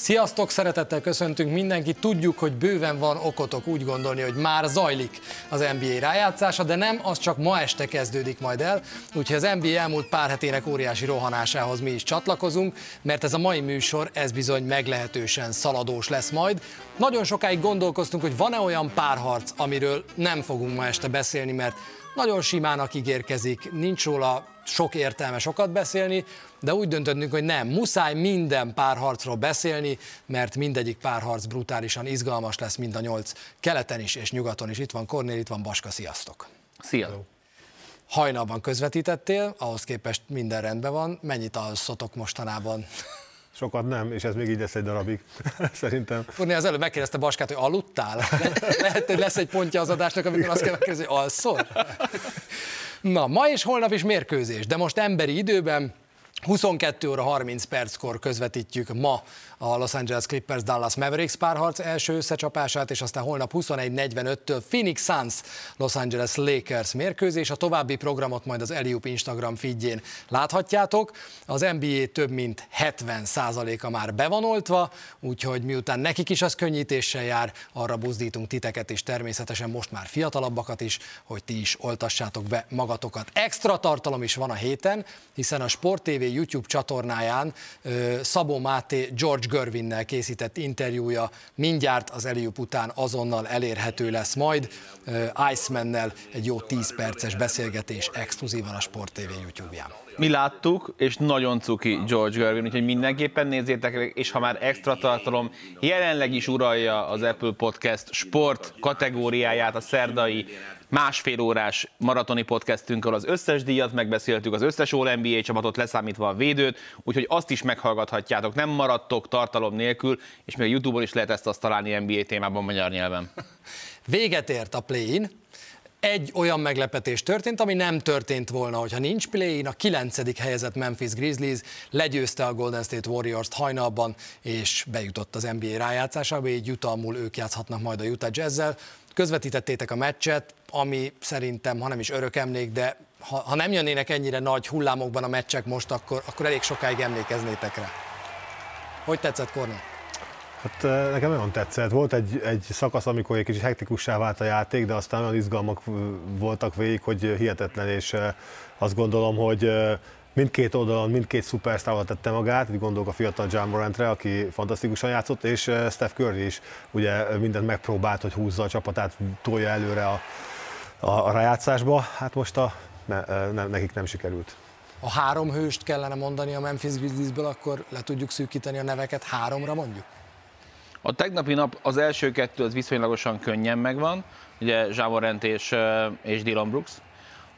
Sziasztok, szeretettel köszöntünk mindenkit. Tudjuk, hogy bőven van okotok úgy gondolni, hogy már zajlik az NBA rájátszása, de nem, az csak ma este kezdődik majd el. Úgyhogy az NBA elmúlt pár hetének óriási rohanásához mi is csatlakozunk, mert ez a mai műsor, ez bizony meglehetősen szaladós lesz majd. Nagyon sokáig gondolkoztunk, hogy van-e olyan párharc, amiről nem fogunk ma este beszélni, mert nagyon simának ígérkezik, nincs róla sok értelme sokat beszélni, de úgy döntöttünk, hogy nem, muszáj minden párharcról beszélni, mert mindegyik párharc brutálisan izgalmas lesz, mind a nyolc keleten is és nyugaton is. Itt van Kornél, itt van Baska, sziasztok! Szia! Hajnalban közvetítettél, ahhoz képest minden rendben van. Mennyit alszotok mostanában? Sokat nem, és ez még így lesz egy darabig, szerintem. Kurni az előbb megkérdezte Baskát, hogy aludtál? Le- lehet, hogy lesz egy pontja az adásnak, amikor azt kell megkérdezni, hogy alszol? Na, ma és holnap is mérkőzés, de most emberi időben 22 óra 30 perckor közvetítjük ma a Los Angeles Clippers Dallas Mavericks párharc első összecsapását, és aztán holnap 21.45-től Phoenix Suns Los Angeles Lakers mérkőzés. A további programot majd az Eliup Instagram feedjén láthatjátok. Az NBA több mint 70%-a már be úgyhogy miután nekik is az könnyítéssel jár, arra buzdítunk titeket és természetesen most már fiatalabbakat is, hogy ti is oltassátok be magatokat. Extra tartalom is van a héten, hiszen a Sport TV YouTube csatornáján Szabó Máté George Görvinnel készített interjúja mindjárt az Eliup után azonnal elérhető lesz majd. Icemannel egy jó 10 perces beszélgetés exkluzívan a Sport TV YouTube-ján. Mi láttuk, és nagyon cuki George Gervin, úgyhogy mindenképpen nézzétek meg, és ha már extra tartalom, jelenleg is uralja az Apple Podcast sport kategóriáját a szerdai másfél órás maratoni podcastünkkel az összes díjat megbeszéltük, az összes All NBA csapatot leszámítva a védőt, úgyhogy azt is meghallgathatjátok, nem maradtok tartalom nélkül, és még a Youtube-on is lehet ezt azt találni NBA témában magyar nyelven. Véget ért a play-in, egy olyan meglepetés történt, ami nem történt volna, hogyha nincs play a kilencedik helyezett Memphis Grizzlies legyőzte a Golden State Warriors-t hajnalban, és bejutott az NBA rájátszásába, így jutalmul ők játszhatnak majd a Utah Jazz-zel. Közvetítettétek a meccset, ami szerintem, ha nem is örök emlék, de ha, ha nem jönnének ennyire nagy hullámokban a meccsek most, akkor, akkor elég sokáig emlékeznétek rá. Hogy tetszett, Kornél? Hát nekem nagyon tetszett. Volt egy, egy szakasz, amikor egy kicsit hektikussá vált a játék, de aztán olyan izgalmak voltak végig, hogy hihetetlen, és azt gondolom, hogy mindkét oldalon, mindkét szupersztárval tette magát, így gondolok a fiatal John Morantre, aki fantasztikusan játszott, és Steph Curry is ugye mindent megpróbált, hogy húzza a csapatát, tolja előre a, a, a rájátszásba. Hát most a, ne, ne, nekik nem sikerült. A három hőst kellene mondani a Memphis Grizzliesből, akkor le tudjuk szűkíteni a neveket háromra mondjuk? A tegnapi nap az első kettő az viszonylagosan könnyen megvan, ugye Zsávorent és, és Dylan Brooks.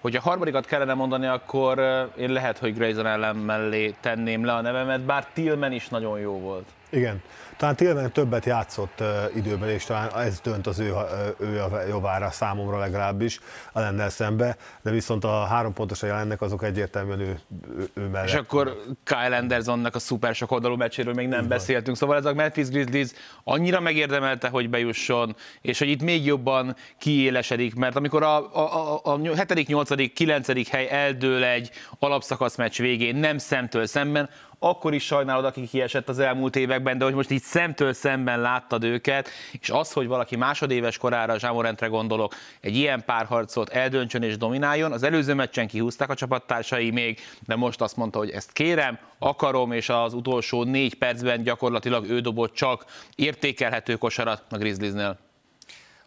Hogyha harmadikat kellene mondani, akkor én lehet, hogy Grayson ellen mellé tenném le a nevemet, bár Tillman is nagyon jó volt. Igen. Talán Tillman többet játszott uh, időben, és talán ez dönt az ő, ő a jobbára számomra legalábbis a lennel szembe, de viszont a három pontos jelennek azok egyértelműen ő, ő, ő mellett. És akkor Kyle Andersonnak a szuper sok oldalú meccséről még nem beszéltünk, szóval ez a Memphis Grizzlies annyira megérdemelte, hogy bejusson, és hogy itt még jobban kiélesedik, mert amikor a, a, a, a 7., 8., 9. hely eldől egy alapszakasz meccs végén, nem szemtől szemben, akkor is sajnálod, aki kiesett az elmúlt években, de hogy most így szemtől szemben láttad őket, és az, hogy valaki másodéves korára, Zsámorentre gondolok, egy ilyen párharcot eldöntsön és domináljon, az előző meccsen kihúzták a csapattársai még, de most azt mondta, hogy ezt kérem, akarom, és az utolsó négy percben gyakorlatilag ő dobott csak értékelhető kosarat a Grizzliesnél.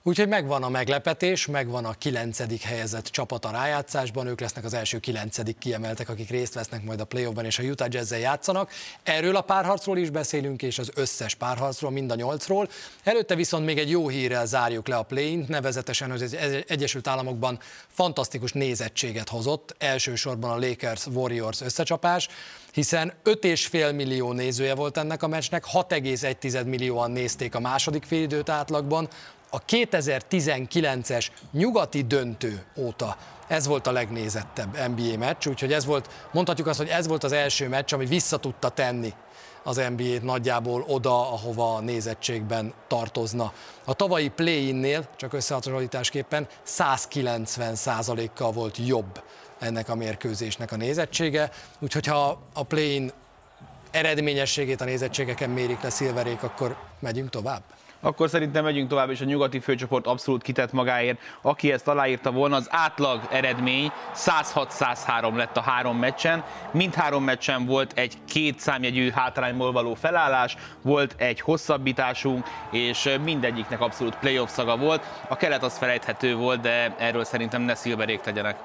Úgyhogy megvan a meglepetés, megvan a kilencedik helyezett csapat a rájátszásban, ők lesznek az első kilencedik kiemeltek, akik részt vesznek majd a playoffban és a Utah jazz játszanak. Erről a párharcról is beszélünk, és az összes párharcról, mind a nyolcról. Előtte viszont még egy jó hírrel zárjuk le a play nevezetesen, hogy az Egyesült Államokban fantasztikus nézettséget hozott, elsősorban a Lakers-Warriors összecsapás hiszen 5,5 millió nézője volt ennek a meccsnek, 6,1 millióan nézték a második félidőt átlagban, a 2019-es nyugati döntő óta ez volt a legnézettebb NBA meccs, úgyhogy ez volt, mondhatjuk azt, hogy ez volt az első meccs, ami vissza tudta tenni az NBA-t nagyjából oda, ahova a nézettségben tartozna. A tavalyi play-innél, csak összehasonlításképpen 190 kal volt jobb ennek a mérkőzésnek a nézettsége, úgyhogy ha a play-in eredményességét a nézettségeken mérik le Szilverék, akkor megyünk tovább? Akkor szerintem megyünk tovább, és a nyugati főcsoport abszolút kitett magáért. Aki ezt aláírta volna, az átlag eredmény 106-103 lett a három meccsen. Mindhárom meccsen volt egy két számjegyű hátrányból való felállás, volt egy hosszabbításunk, és mindegyiknek abszolút playoff szaga volt. A kelet az felejthető volt, de erről szerintem ne szilverék tegyenek.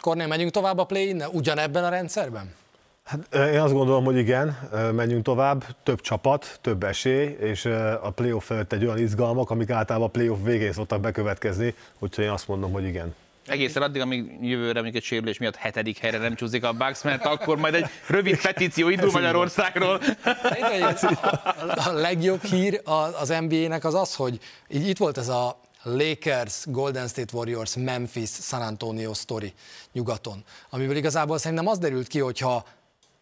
Kornél, megyünk tovább a play-in ugyanebben a rendszerben? Hát én azt gondolom, hogy igen, menjünk tovább, több csapat, több esély, és a playoff előtt egy olyan izgalmak, amik általában a playoff végén szoktak bekövetkezni, úgyhogy én azt mondom, hogy igen. Egészen addig, amíg jövőre még egy sérülés miatt hetedik helyre nem csúszik a Bucks, mert akkor majd egy rövid petíció indul Magyarországról. A legjobb hír az NBA-nek az az, hogy itt volt ez a Lakers, Golden State Warriors, Memphis, San Antonio story nyugaton, amiből igazából szerintem az derült ki, hogyha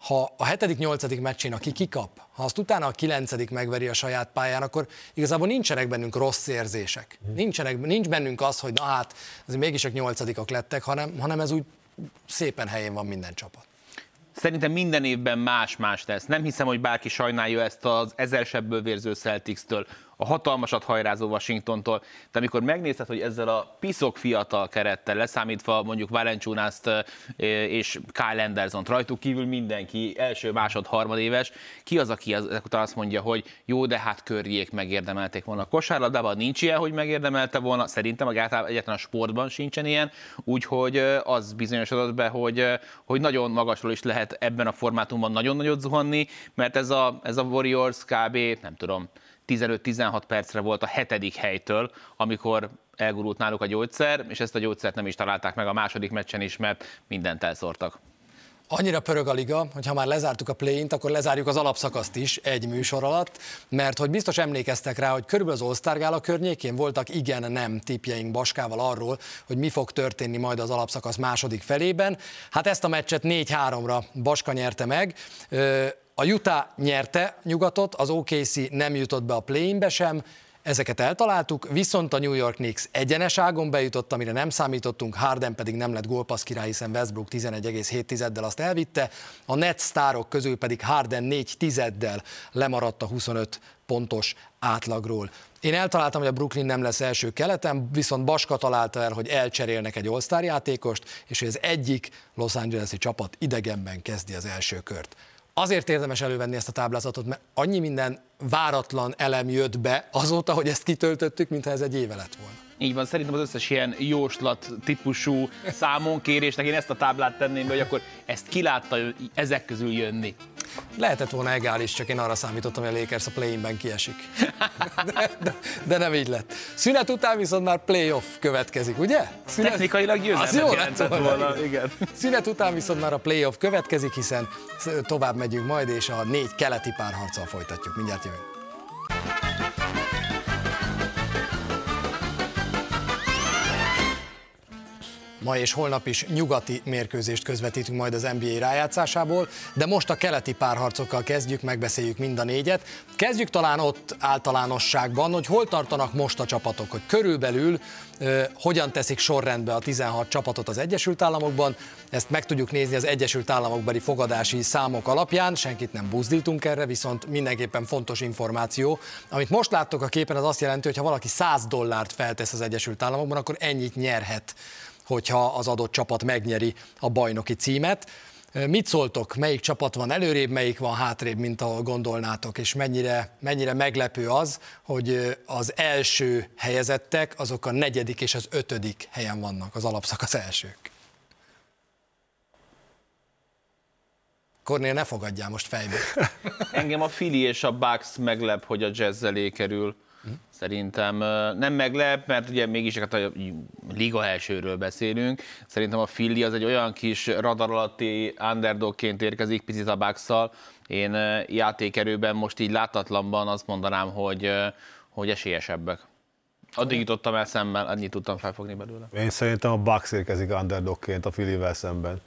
ha a hetedik, nyolcadik meccsén, aki kikap, ha azt utána a kilencedik megveri a saját pályán, akkor igazából nincsenek bennünk rossz érzések. Nincsenek, nincs bennünk az, hogy na hát, ez mégis csak nyolcadikak lettek, hanem, hanem ez úgy szépen helyén van minden csapat. Szerintem minden évben más-más lesz. Nem hiszem, hogy bárki sajnálja ezt az ezersebből vérző Celtics-től a hatalmasat hajrázó Washingtontól, de amikor megnézed, hogy ezzel a piszok fiatal kerettel, leszámítva mondjuk Valenciunaszt és Kyle Anderson rajtuk kívül mindenki első, másod, harmadéves, ki az, aki ezek után azt mondja, hogy jó, de hát körjék megérdemelték volna. A kosárlabdában nincs ilyen, hogy megérdemelte volna, szerintem egyáltalán a sportban sincsen ilyen, úgyhogy az bizonyosodott be, hogy, hogy nagyon magasról is lehet ebben a formátumban nagyon nagyot zuhanni, mert ez a, ez a Warriors kb. nem tudom, 15-16 percre volt a hetedik helytől, amikor elgurult náluk a gyógyszer, és ezt a gyógyszert nem is találták meg a második meccsen is, mert mindent elszórtak. Annyira pörög a liga, hogy ha már lezártuk a play akkor lezárjuk az alapszakaszt is egy műsor alatt, mert hogy biztos emlékeztek rá, hogy körülbelül az All környékén voltak igen-nem tipjeink Baskával arról, hogy mi fog történni majd az alapszakasz második felében. Hát ezt a meccset 4-3-ra Baska nyerte meg. A Utah nyerte nyugatot, az OKC nem jutott be a play-inbe sem, ezeket eltaláltuk, viszont a New York Knicks egyenes ágon bejutott, amire nem számítottunk, Harden pedig nem lett gólpassz király, hiszen Westbrook 11,7-del azt elvitte, a net sztárok közül pedig Harden 4 tizeddel lemaradt a 25 pontos átlagról. Én eltaláltam, hogy a Brooklyn nem lesz első keleten, viszont Baska találta el, hogy elcserélnek egy all játékost, és hogy az egyik Los Angeles-i csapat idegenben kezdi az első kört. Azért érdemes elővenni ezt a táblázatot, mert annyi minden váratlan elem jött be azóta, hogy ezt kitöltöttük, mintha ez egy éve lett volna. Így van, szerintem az összes ilyen jóslat típusú számonkérésnek én ezt a táblát tenném be, hogy akkor ezt kilátta ezek közül jönni. Lehetett volna egális, csak én arra számítottam, hogy a Lakers a play-inben kiesik. De, de, de, nem így lett. Szünet után viszont már playoff következik, ugye? Szünet... Technikailag az jó lett volna. volna. Igen. Szünet után viszont már a playoff következik, hiszen tovább megyünk majd, és a négy keleti párharccal folytatjuk. Mindjárt jövünk. Ma és holnap is nyugati mérkőzést közvetítünk majd az NBA rájátszásából, de most a keleti párharcokkal kezdjük, megbeszéljük mind a négyet. Kezdjük talán ott általánosságban, hogy hol tartanak most a csapatok, hogy körülbelül hogyan teszik sorrendbe a 16 csapatot az Egyesült Államokban. Ezt meg tudjuk nézni az Egyesült Államokbeli fogadási számok alapján, senkit nem buzdítunk erre, viszont mindenképpen fontos információ. Amit most láttok a képen, az azt jelenti, hogy ha valaki 100 dollárt feltesz az Egyesült Államokban, akkor ennyit nyerhet hogyha az adott csapat megnyeri a bajnoki címet. Mit szóltok, melyik csapat van előrébb, melyik van hátrébb, mint ahol gondolnátok, és mennyire, mennyire meglepő az, hogy az első helyezettek, azok a negyedik és az ötödik helyen vannak, az alapszakasz elsők. Kornél, ne fogadjál most fejbe. Engem a Fili és a Bucks meglep, hogy a jazz kerül. Szerintem nem meglep, mert ugye mégis hát a liga elsőről beszélünk. Szerintem a Filli az egy olyan kis radar alatti underdogként érkezik picit a bucks Én játékerőben most így látatlanban azt mondanám, hogy, hogy esélyesebbek. Addig jutottam el szemmel, annyit tudtam felfogni belőle. Én szerintem a Bucks érkezik underdogként a Filivel szemben.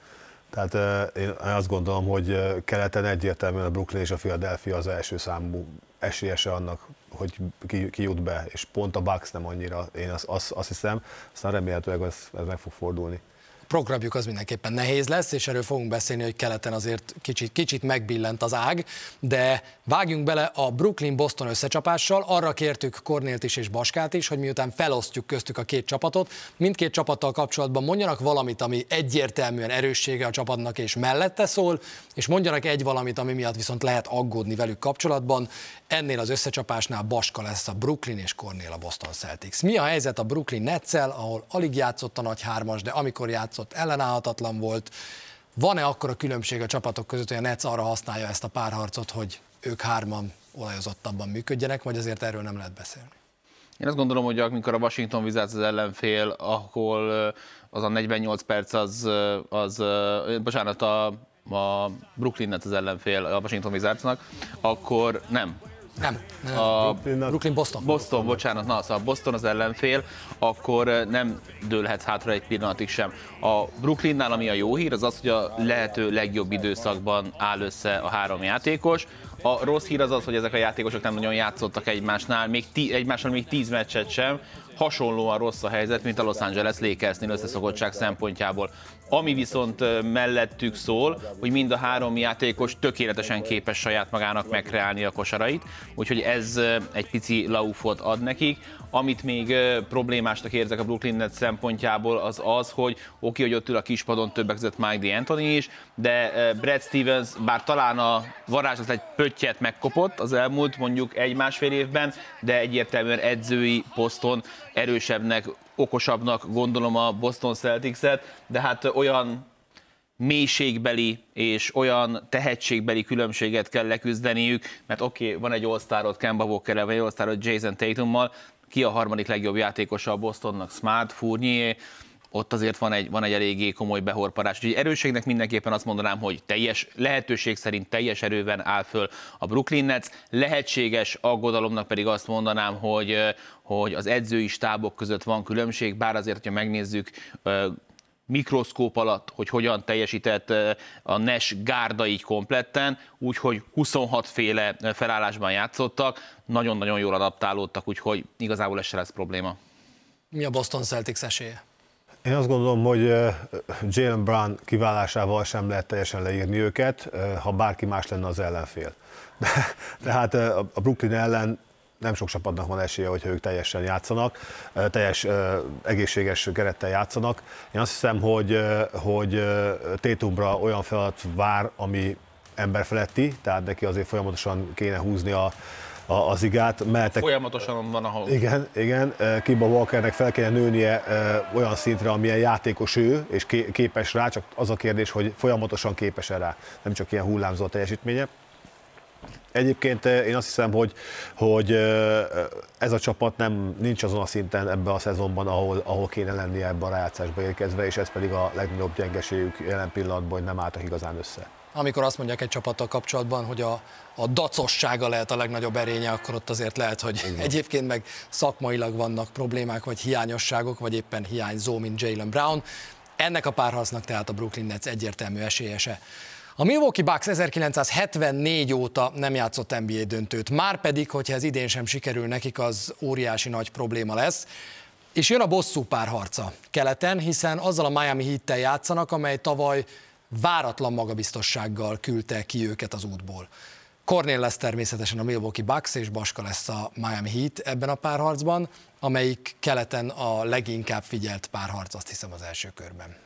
Tehát én azt gondolom, hogy keleten egyértelműen a Brooklyn és a Philadelphia az első számú esélyese annak, hogy ki, ki jut be, és pont a Bucks nem annyira, én azt, azt, azt hiszem, aztán remélhetőleg ez, ez meg fog fordulni. Programjuk az mindenképpen nehéz lesz, és erről fogunk beszélni, hogy keleten azért kicsit, kicsit megbillent az ág, de vágjunk bele a Brooklyn-Boston összecsapással. Arra kértük Kornélt is és Baskát is, hogy miután felosztjuk köztük a két csapatot, mindkét csapattal kapcsolatban mondjanak valamit, ami egyértelműen erőssége a csapatnak és mellette szól, és mondjanak egy valamit, ami miatt viszont lehet aggódni velük kapcsolatban. Ennél az összecsapásnál Baska lesz a Brooklyn és Kornél a Boston Celtics. Mi a helyzet a Brooklyn Netszel, ahol alig játszott a nagy hármas, de amikor játszott, ellenállhatatlan volt. Van-e akkor a különbség a csapatok között, hogy a Nets arra használja ezt a párharcot, hogy ők hárman olajozottabban működjenek, vagy azért erről nem lehet beszélni? Én azt gondolom, hogy amikor a Washington Wizards az ellenfél, ahol az a 48 perc az, az bocsánat, a, a Brooklyn Nets az ellenfél a Washington Wizardsnak, akkor nem, nem, nem. A Brooklyn Boston. Boston, bocsánat, na, szóval Boston az ellenfél, akkor nem dőlhetsz hátra egy pillanatig sem. A Brooklynnál, ami a jó hír, az az, hogy a lehető legjobb időszakban áll össze a három játékos. A rossz hír az az, hogy ezek a játékosok nem nagyon játszottak egymásnál, még tí, egymással még tíz meccset sem, hasonlóan rossz a helyzet, mint a Los Angeles Lakersnél összeszokottság szempontjából. Ami viszont mellettük szól, hogy mind a három játékos tökéletesen képes saját magának megkreálni a kosarait, úgyhogy ez egy pici laufot ad nekik. Amit még problémásnak érzek a Brooklyn Nets szempontjából, az az, hogy oké, hogy ott ül a kispadon többek között Mike D'Antoni is, de Brad Stevens, bár talán a varázslat egy pöttyet megkopott az elmúlt mondjuk egy-másfél évben, de egyértelműen edzői poszton erősebbnek, okosabbnak gondolom a Boston Celtics-et, de hát olyan mélységbeli és olyan tehetségbeli különbséget kell leküzdeniük, mert oké, okay, van egy all Kemba walker vagy egy all Jason Tatummal, ki a harmadik legjobb játékosa a Bostonnak? Smart, Fournier, ott azért van egy, van egy eléggé komoly behorparás. Úgyhogy erősségnek mindenképpen azt mondanám, hogy teljes, lehetőség szerint teljes erőben áll föl a Brooklyn Nets. Lehetséges aggodalomnak pedig azt mondanám, hogy, hogy az edzői stábok között van különbség, bár azért, hogyha megnézzük mikroszkóp alatt, hogy hogyan teljesített a NES gárda így kompletten, úgyhogy 26 féle felállásban játszottak, nagyon-nagyon jól adaptálódtak, úgyhogy igazából ez se lesz probléma. Mi a Boston Celtics esélye? Én azt gondolom, hogy Jalen Brown kiválásával sem lehet teljesen leírni őket, ha bárki más lenne az ellenfél. Tehát a Brooklyn ellen nem sok csapatnak van esélye, hogyha ők teljesen játszanak, teljes egészséges kerettel játszanak. Én azt hiszem, hogy, hogy Tétumra olyan feladat vár, ami emberfeletti, tehát neki azért folyamatosan kéne húzni a, a, az igát. Mellettek, Folyamatosan van, ahol... Igen, igen. Kiba Walkernek fel kéne nőnie olyan szintre, amilyen játékos ő, és képes rá, csak az a kérdés, hogy folyamatosan képes -e rá, nem csak ilyen hullámzó a teljesítménye. Egyébként én azt hiszem, hogy, hogy ez a csapat nem nincs azon a szinten ebben a szezonban, ahol, ahol kéne lennie ebben a rájátszásba érkezve, és ez pedig a legnagyobb gyengeségük jelen pillanatban, hogy nem álltak igazán össze amikor azt mondják egy csapattal kapcsolatban, hogy a, a dacossága lehet a legnagyobb erénye, akkor ott azért lehet, hogy Igen. egyébként meg szakmailag vannak problémák, vagy hiányosságok, vagy éppen hiányzó, mint Jalen Brown. Ennek a párharcnak tehát a Brooklyn Nets egyértelmű esélyese. A Milwaukee Bucks 1974 óta nem játszott NBA döntőt, már pedig, hogyha ez idén sem sikerül nekik, az óriási nagy probléma lesz. És jön a bosszú párharca keleten, hiszen azzal a Miami Heat-tel játszanak, amely tavaly váratlan magabiztossággal küldte ki őket az útból. Cornél lesz természetesen a Milwaukee Bucks, és Baska lesz a Miami Heat ebben a párharcban, amelyik keleten a leginkább figyelt párharc, azt hiszem az első körben.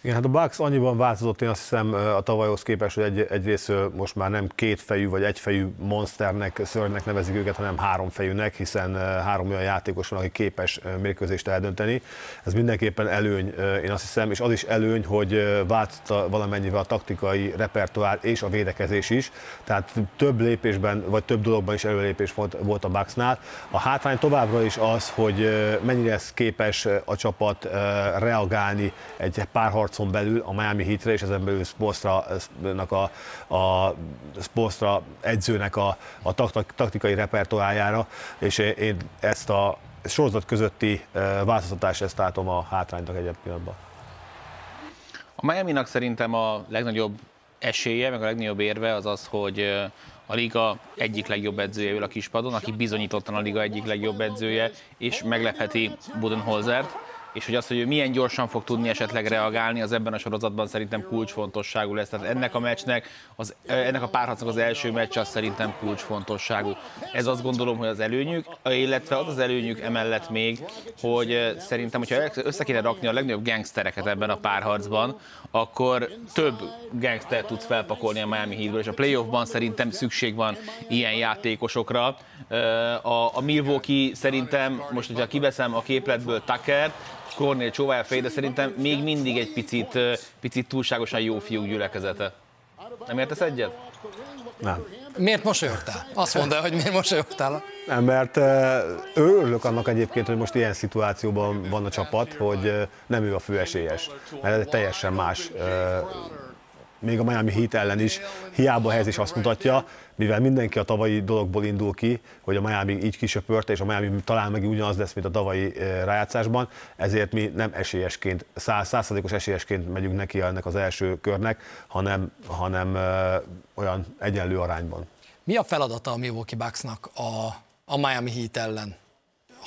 Igen, hát a Bucks annyiban változott, én azt hiszem a tavalyhoz képest, hogy egy, egyrészt most már nem kétfejű vagy egyfejű monsternek, szörnynek nevezik őket, hanem háromfejűnek, hiszen három olyan játékos van, aki képes mérkőzést eldönteni. Ez mindenképpen előny, én azt hiszem, és az is előny, hogy változott valamennyivel a taktikai repertoár és a védekezés is, tehát több lépésben, vagy több dologban is előlépés volt, a Bucksnál. A hátrány továbbra is az, hogy mennyire lesz képes a csapat reagálni egy pár harcon belül a Miami Heatre, és ezen belül Spolstra-nak a, a Spolstra edzőnek a, a taktikai repertoájára, és én ezt a sorozat közötti változtatást ezt látom a hátránynak egyet pillanatban. A Miami-nak szerintem a legnagyobb esélye, meg a legnagyobb érve az az, hogy a liga egyik legjobb edzője ül a kispadon, aki bizonyítottan a liga egyik legjobb edzője, és meglepheti Budenholzert és hogy az, hogy ő milyen gyorsan fog tudni esetleg reagálni, az ebben a sorozatban szerintem kulcsfontosságú lesz. Tehát ennek a meccsnek, az, ennek a párharcnak az első meccs az szerintem kulcsfontosságú. Ez azt gondolom, hogy az előnyük, illetve az az előnyük emellett még, hogy szerintem, hogyha össze kéne rakni a legnagyobb gangstereket ebben a párharcban, akkor több gangster tudsz felpakolni a Miami Heatből, és a playoffban szerintem szükség van ilyen játékosokra. A, a Milwaukee szerintem, most hogyha kiveszem a képletből Tucker, Cornél csóválja fej, de szerintem még mindig egy picit, picit túlságosan jó fiúk gyülekezete. Nem értesz egyet? Nem. Miért mosolyogtál? Azt mondd el, hogy miért mosolyogtál. Nem, mert örülök annak egyébként, hogy most ilyen szituációban van a csapat, hogy nem ő a fő esélyes. Mert ez egy teljesen más még a Miami Heat ellen is hiába ez is azt mutatja, mivel mindenki a tavalyi dologból indul ki, hogy a Miami így kisöpörte, és a Miami talán meg ugyanaz lesz, mint a tavalyi rájátszásban, ezért mi nem esélyesként, százszázalékos esélyesként megyünk neki ennek az első körnek, hanem, hanem ö, olyan egyenlő arányban. Mi a feladata a Milwaukee Bucksnak a, a Miami Heat ellen?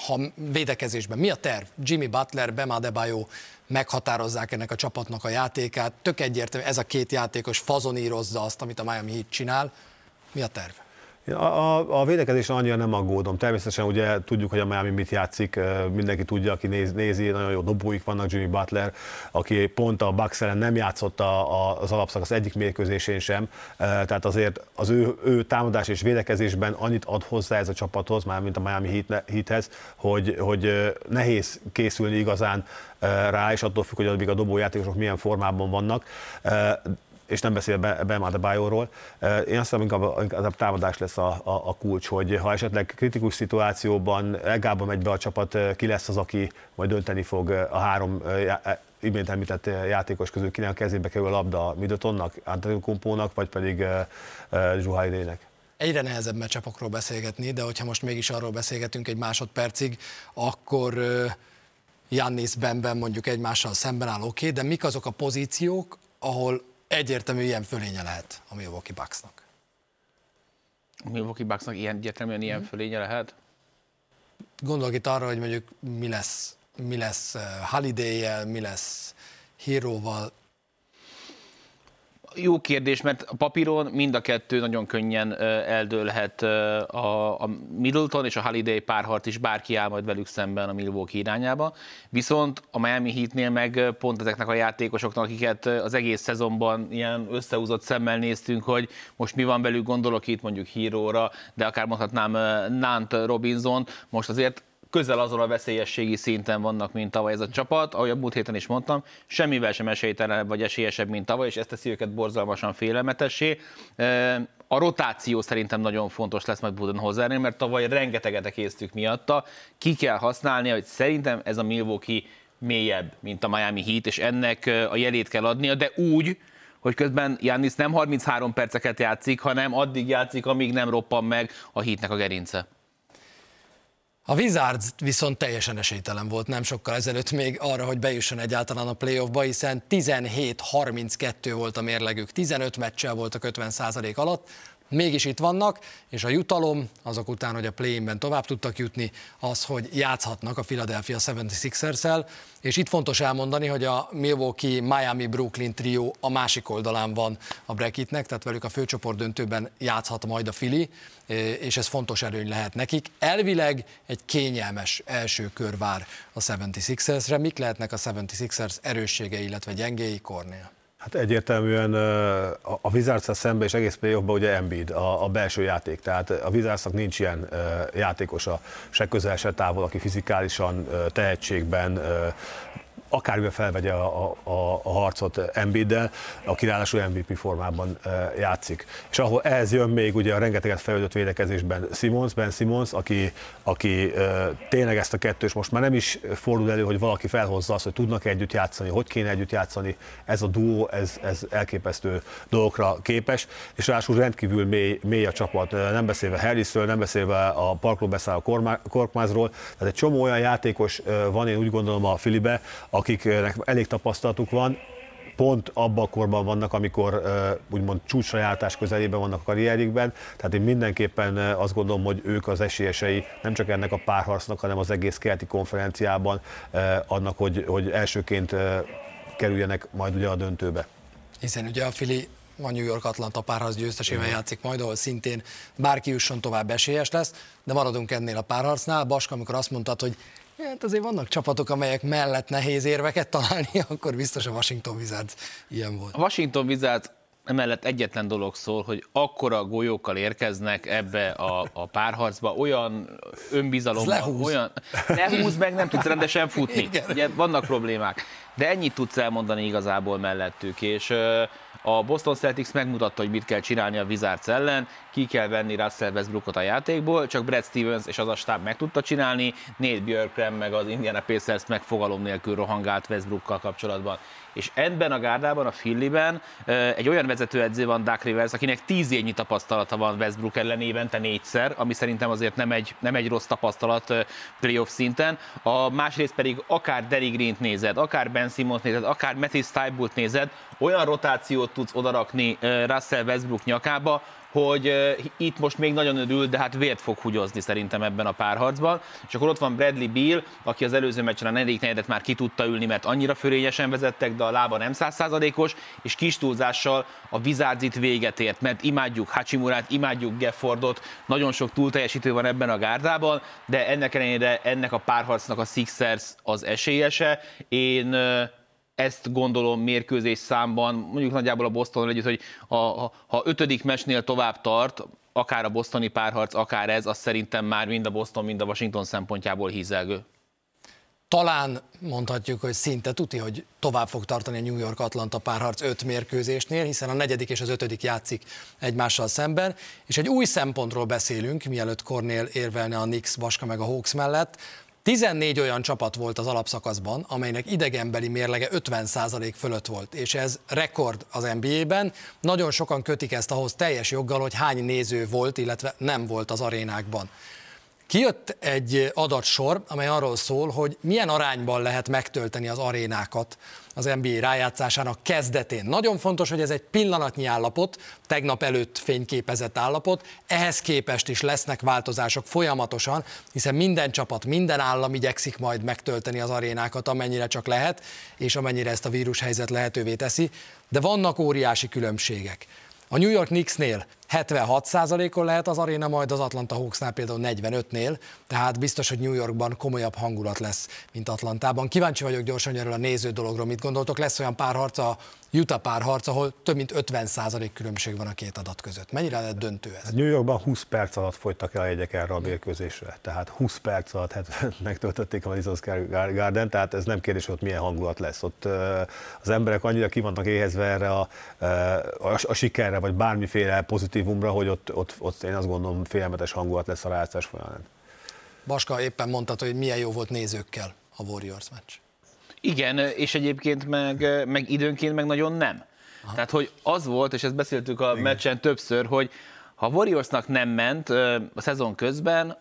Ha védekezésben, mi a terv? Jimmy Butler, Bema Adebayo meghatározzák ennek a csapatnak a játékát. Tök egyértelmű, ez a két játékos fazonírozza azt, amit a Miami Heat csinál. Mi a terv? A, a, a védekezésen annyira nem aggódom. Természetesen ugye tudjuk, hogy a Miami mit játszik, mindenki tudja, aki néz, nézi, nagyon jó dobóik vannak, Jimmy Butler, aki pont a Bucks ellen nem játszott a, a, az alapszakasz egyik mérkőzésén sem, tehát azért az ő, ő támadás és védekezésben annyit ad hozzá ez a csapathoz, már mint a Miami Heathez, hogy, hogy nehéz készülni igazán rá, és attól függ, hogy addig a dobójátékosok milyen formában vannak és nem beszél Bam Adebayoról. Én azt hiszem, inkább, inkább a támadás lesz a, a, a kulcs, hogy ha esetleg kritikus szituációban Elgába megy be a csapat, ki lesz az, aki majd dönteni fog a három imént említett játékos közül, kinek a kezébe kerül a labda Middletonnak, Antetokounmpónak, vagy pedig Zsuhaidének. Egyre nehezebb meccsapokról beszélgetni, de hogyha most mégis arról beszélgetünk egy másodpercig, akkor Jannis Benben mondjuk egymással szemben áll, oké, okay, de mik azok a pozíciók, ahol egyértelmű ilyen fölénye lehet a Milwaukee Bucksnak. A Milwaukee Bucksnak ilyen, egyértelműen ilyen mm. fölénye lehet? Gondolok itt arra, hogy mondjuk mi lesz, mi lesz uh, Holiday-jel, mi lesz Hero-val, jó kérdés, mert a papíron mind a kettő nagyon könnyen eldőlhet a, Middleton és a Holiday párharc is, bárki áll majd velük szemben a Milwaukee irányába. Viszont a Miami Heatnél meg pont ezeknek a játékosoknak, akiket az egész szezonban ilyen összehúzott szemmel néztünk, hogy most mi van velük, gondolok itt mondjuk Híróra, de akár mondhatnám Nant Robinson, most azért közel azon a veszélyességi szinten vannak, mint tavaly ez a csapat, ahogy a múlt héten is mondtam, semmivel sem esélytelen vagy esélyesebb, mint tavaly, és ezt teszi őket borzalmasan félelmetessé. A rotáció szerintem nagyon fontos lesz majd Budenholzernél, mert tavaly rengeteget késztük miatta. Ki kell használni, hogy szerintem ez a Milwaukee mélyebb, mint a Miami Heat, és ennek a jelét kell adnia, de úgy, hogy közben Jannis nem 33 perceket játszik, hanem addig játszik, amíg nem roppan meg a hitnek a gerince. A Wizards viszont teljesen esélytelen volt nem sokkal ezelőtt még arra, hogy bejusson egyáltalán a playoffba, hiszen 17-32 volt a mérlegük, 15 meccsel voltak 50% alatt, mégis itt vannak, és a jutalom azok után, hogy a play-inben tovább tudtak jutni, az, hogy játszhatnak a Philadelphia 76ers-el, és itt fontos elmondani, hogy a Milwaukee Miami Brooklyn trió a másik oldalán van a bracketnek, tehát velük a főcsoport döntőben játszhat majd a Fili, és ez fontos előny lehet nekik. Elvileg egy kényelmes első kör vár a 76ers-re. Mik lehetnek a 76ers erősségei, illetve gyengéi kornél? Hát egyértelműen a wizards szemben és egész playoffban ugye Embiid, a, a belső játék. Tehát a wizards nincs ilyen játékosa, se közel, se távol, aki fizikálisan, tehetségben, akármivel felvegye a, a, a harcot Embiiddel, aki ráadásul MVP formában e, játszik. És ahol ehhez jön még ugye a rengeteget fejlődött védekezésben Simons, Ben Simons, aki, aki e, tényleg ezt a kettős most már nem is fordul elő, hogy valaki felhozza azt, hogy tudnak együtt játszani, hogy kéne együtt játszani. Ez a duó, ez, ez elképesztő dolgokra képes, és ráadásul rendkívül mély, mély a csapat, nem beszélve Harrisről, nem beszélve a parkról beszálló Korkmázról, tehát egy csomó olyan játékos van, én úgy gondolom a Filibe, akiknek elég tapasztalatuk van, pont abban a korban vannak, amikor úgymond csúcsrajátás közelében vannak a karrierjükben, tehát én mindenképpen azt gondolom, hogy ők az esélyesei nem csak ennek a párharcnak, hanem az egész keleti konferenciában annak, hogy, hogy elsőként kerüljenek majd ugye a döntőbe. Hiszen ugye a Fili a New York Atlanta párharc győztesével játszik majd, ahol szintén bárki jusson tovább esélyes lesz, de maradunk ennél a párharcnál. Baska, amikor azt mondtad, hogy hát azért vannak csapatok, amelyek mellett nehéz érveket találni, akkor biztos a Washington Wizards ilyen volt. A Washington Wizards emellett egyetlen dolog szól, hogy akkora golyókkal érkeznek ebbe a, a párharcba, olyan önbizalommal, olyan... Lehúz meg, nem tudsz rendesen futni. Igen. Ugye vannak problémák. De ennyit tudsz elmondani igazából mellettük, és a Boston Celtics megmutatta, hogy mit kell csinálni a Wizards ellen, ki kell venni Russell Westbrookot a játékból, csak Brad Stevens és az a stáb meg tudta csinálni, Nate Björkren meg az Indiana Pacers meg fogalom nélkül rohangált Westbrookkal kapcsolatban. És ebben a gárdában, a Filliben egy olyan vezetőedző van, Duck Rivers, akinek tíz évnyi tapasztalata van Westbrook ellen évente négyszer, ami szerintem azért nem egy, nem egy rossz tapasztalat playoff szinten. A másrészt pedig akár Derry Green-t nézed, akár Ben Simmons nézed, akár Matthew Stybult nézed, olyan rotációt tudsz odarakni Russell Westbrook nyakába, hogy itt most még nagyon örül, de hát vért fog hugyozni szerintem ebben a párharcban. És akkor ott van Bradley Beal, aki az előző meccsen a negyedik negyedet már ki tudta ülni, mert annyira fölényesen vezettek, de a lába nem százszázalékos, és kis túlzással a Wizards itt véget ért, mert imádjuk Hachimurát, imádjuk Geffordot, nagyon sok túlteljesítő van ebben a gárdában, de ennek ellenére ennek a párharcnak a Sixers az esélyese. Én ezt gondolom mérkőzés számban, mondjuk nagyjából a Boston együtt, hogy a, a, ha ötödik mesnél tovább tart, akár a bostoni párharc, akár ez, az szerintem már mind a Boston, mind a Washington szempontjából hízelgő. Talán mondhatjuk, hogy szinte tuti, hogy tovább fog tartani a New York-Atlanta párharc öt mérkőzésnél, hiszen a negyedik és az ötödik játszik egymással szemben, és egy új szempontról beszélünk, mielőtt Kornél érvelne a Knicks, Baska meg a Hawks mellett, 14 olyan csapat volt az alapszakaszban, amelynek idegenbeli mérlege 50% fölött volt, és ez rekord az NBA-ben. Nagyon sokan kötik ezt ahhoz teljes joggal, hogy hány néző volt, illetve nem volt az arénákban. Kijött egy adatsor, amely arról szól, hogy milyen arányban lehet megtölteni az arénákat az NBA rájátszásának kezdetén. Nagyon fontos, hogy ez egy pillanatnyi állapot, tegnap előtt fényképezett állapot, ehhez képest is lesznek változások folyamatosan, hiszen minden csapat, minden állam igyekszik majd megtölteni az arénákat, amennyire csak lehet, és amennyire ezt a vírushelyzet lehetővé teszi, de vannak óriási különbségek. A New York Knicksnél 76%-on lehet az aréna, majd az Atlanta Hawksnál például 45-nél, tehát biztos, hogy New Yorkban komolyabb hangulat lesz, mint Atlantában. Kíváncsi vagyok gyorsan erről a néző dologról, mit gondoltok. Lesz olyan párharc a Utah párharc, ahol több mint 50% különbség van a két adat között. Mennyire lehet döntő ez? New Yorkban 20 perc alatt folytak el jegyek erre a mérkőzésre. Tehát 20 perc alatt hát, megtöltötték a Madison Square Garden, tehát ez nem kérdés, hogy ott milyen hangulat lesz. Ott az emberek annyira ki éhezve erre a, a, a sikerre, vagy bármiféle pozitívumra, hogy ott, ott, ott én azt gondolom félelmetes hangulat lesz a rájátszás folyamán. Baska éppen mondtad, hogy milyen jó volt nézőkkel a Warriors meccs. Igen, és egyébként meg, meg időnként meg nagyon nem. Aha. Tehát, hogy az volt, és ezt beszéltük a Igen. meccsen többször, hogy ha Warriorsnak nem ment a szezon közben,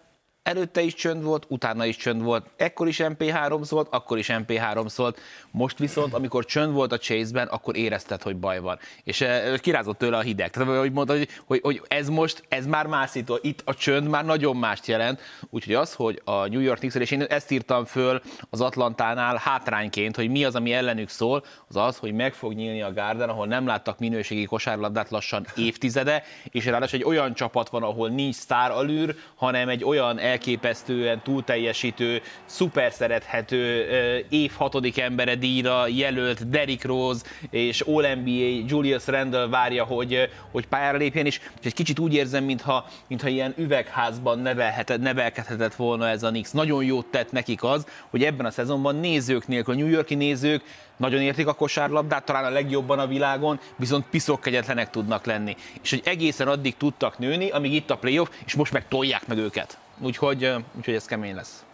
előtte is csönd volt, utána is csönd volt, ekkor is MP3 szólt, akkor is MP3 szólt, most viszont, amikor csönd volt a Chase-ben, akkor érezted, hogy baj van. És uh, kirázott tőle a hideg. Tehát, hogy mondta, hogy, hogy, hogy ez most, ez már mászító, itt a csönd már nagyon mást jelent. Úgyhogy az, hogy a New York Knicks, és én ezt írtam föl az Atlantánál hátrányként, hogy mi az, ami ellenük szól, az az, hogy meg fog nyílni a Garden, ahol nem láttak minőségi kosárlabdát lassan évtizede, és ráadásul egy olyan csapat van, ahol nincs sztár alűr, hanem egy olyan elképesztően túlteljesítő, szuper szerethető év hatodik embere díjra jelölt Derrick Rose és All-NBA Julius Randle várja, hogy, hogy pályára lépjen, és, egy kicsit úgy érzem, mintha, mintha ilyen üvegházban nevelhetett, nevelkedhetett volna ez a Knicks. Nagyon jót tett nekik az, hogy ebben a szezonban nézők nélkül, a New Yorki nézők nagyon értik a kosárlabdát, talán a legjobban a világon, viszont piszok kegyetlenek tudnak lenni. És hogy egészen addig tudtak nőni, amíg itt a playoff, és most meg tolják meg őket. Úgyhogy, úgyhogy ez kemény lesz.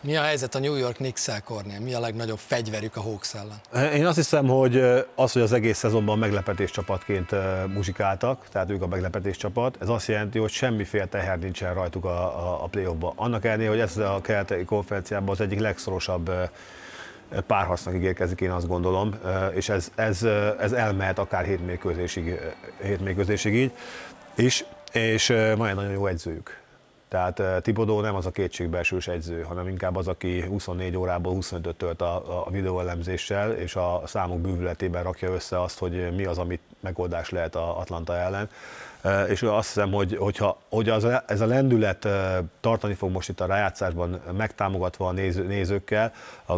Mi a helyzet a New York Knicks-el, Kornél? Mi a legnagyobb fegyverük a Hawks ellen? Én azt hiszem, hogy az, hogy az egész szezonban meglepetés csapatként muzsikáltak, tehát ők a meglepetés csapat, ez azt jelenti, hogy semmiféle teher nincsen rajtuk a, a, a play-offban. Annak ellenére, hogy ez a keleti konferenciában az egyik legszorosabb párharcnak ígérkezik, én azt gondolom, és ez, ez, ez elmehet akár hétmérkőzésig, hétmérkőzésig így, és, és van egy nagyon jó edzőjük. Tehát Tibodó nem az a kétségbeesős edző, hanem inkább az, aki 24 órából 25 tölt a, a videóelemzéssel, és a számok bűvületében rakja össze azt, hogy mi az, amit megoldás lehet a Atlanta ellen. És azt hiszem, hogy, hogyha, hogy az, ez a lendület tartani fog most itt a rájátszásban, megtámogatva a néző, nézőkkel,